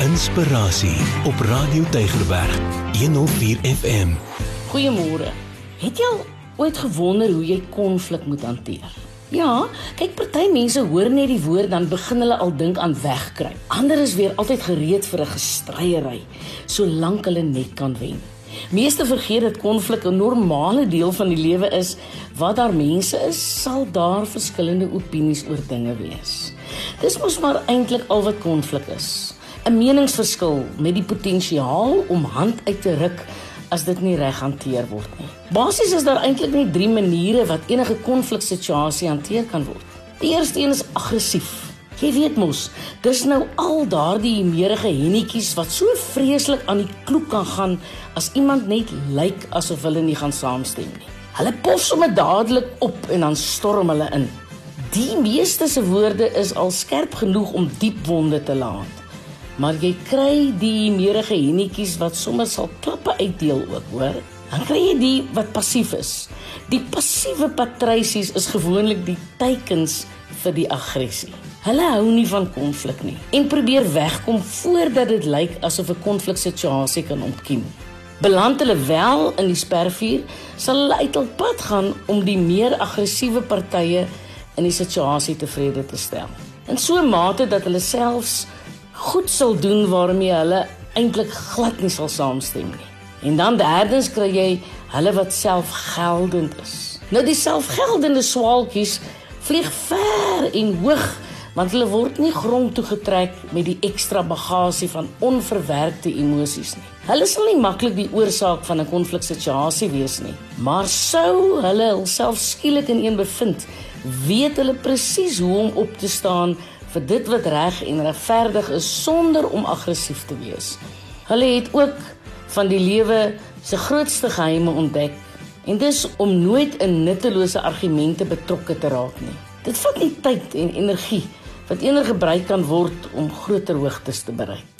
Inspirasie op Radio Tygerberg 104 FM. Goeiemôre. Het jy al ooit gewonder hoe jy konflik moet hanteer? Ja, kyk party mense hoor net die woord dan begin hulle al dink aan wegkruip. Ander is weer altyd gereed vir 'n gestryery, solank hulle net kan wen. Meeste vergeet dat konflik 'n normale deel van die lewe is. Wat daar mense is, sal daar verskillende opinies oor dinge wees. Dis mos maar eintlik al wat konflik is. 'n Meningsverskil met die potensiaal om hand uit te ruk as dit nie reg hanteer word nie. Basies is daar eintlik net 3 maniere wat enige konfliksituasie hanteer kan word. Die eerste een is aggressief. Jy weet mos, dis nou al daardie meerige hennetjies wat so vreeslik aan die kloek kan gaan as iemand net lyk asof hulle nie gaan saamstem nie. Hulle pof sommer dadelik op en dan storm hulle in. Die meeste se woorde is al skerp genoeg om diep wonde te laat. Maar jy kry die meerige hennetjies wat sommer sal klappe uitdeel ook, hoor? Dan kry jy die wat passief is. Die passiewe patrysies is gewoonlik die teikens vir die aggressie. Hulle hou nie van konflik nie en probeer wegkom voordat dit lyk asof 'n konfliksituasie kan ontkiem. Beland hulle wel in die spervuur, sal hulle uit hul pad gaan om die meer aggressiewe partye in die situasie tevrede te stel. In so 'n mate dat hulle selfs goed sal doen waarmee hulle eintlik glad nie sal saamstem nie. En dan derdens kry jy hulle wat selfgeldend is. Nou die selfgeldende swaalkies vlieg ver en hoog want hulle word nie grond toe getrek met die ekstra bagasie van onverwerkte emosies nie. Hulle sal nie maklik die oorsaak van 'n konfliksituasie wees nie, maar sou hulle hulself skielik in een bevind, weet hulle presies hoe om op te staan vir dit wat reg en regverdig is sonder om aggressief te wees. Hulle het ook van die lewe se grootste geheime ontdek en dis om nooit in nuttelose argumente betrokke te raak nie. Dit vat nie tyd en energie wat eener gebruik kan word om groter hoogtes te bereik.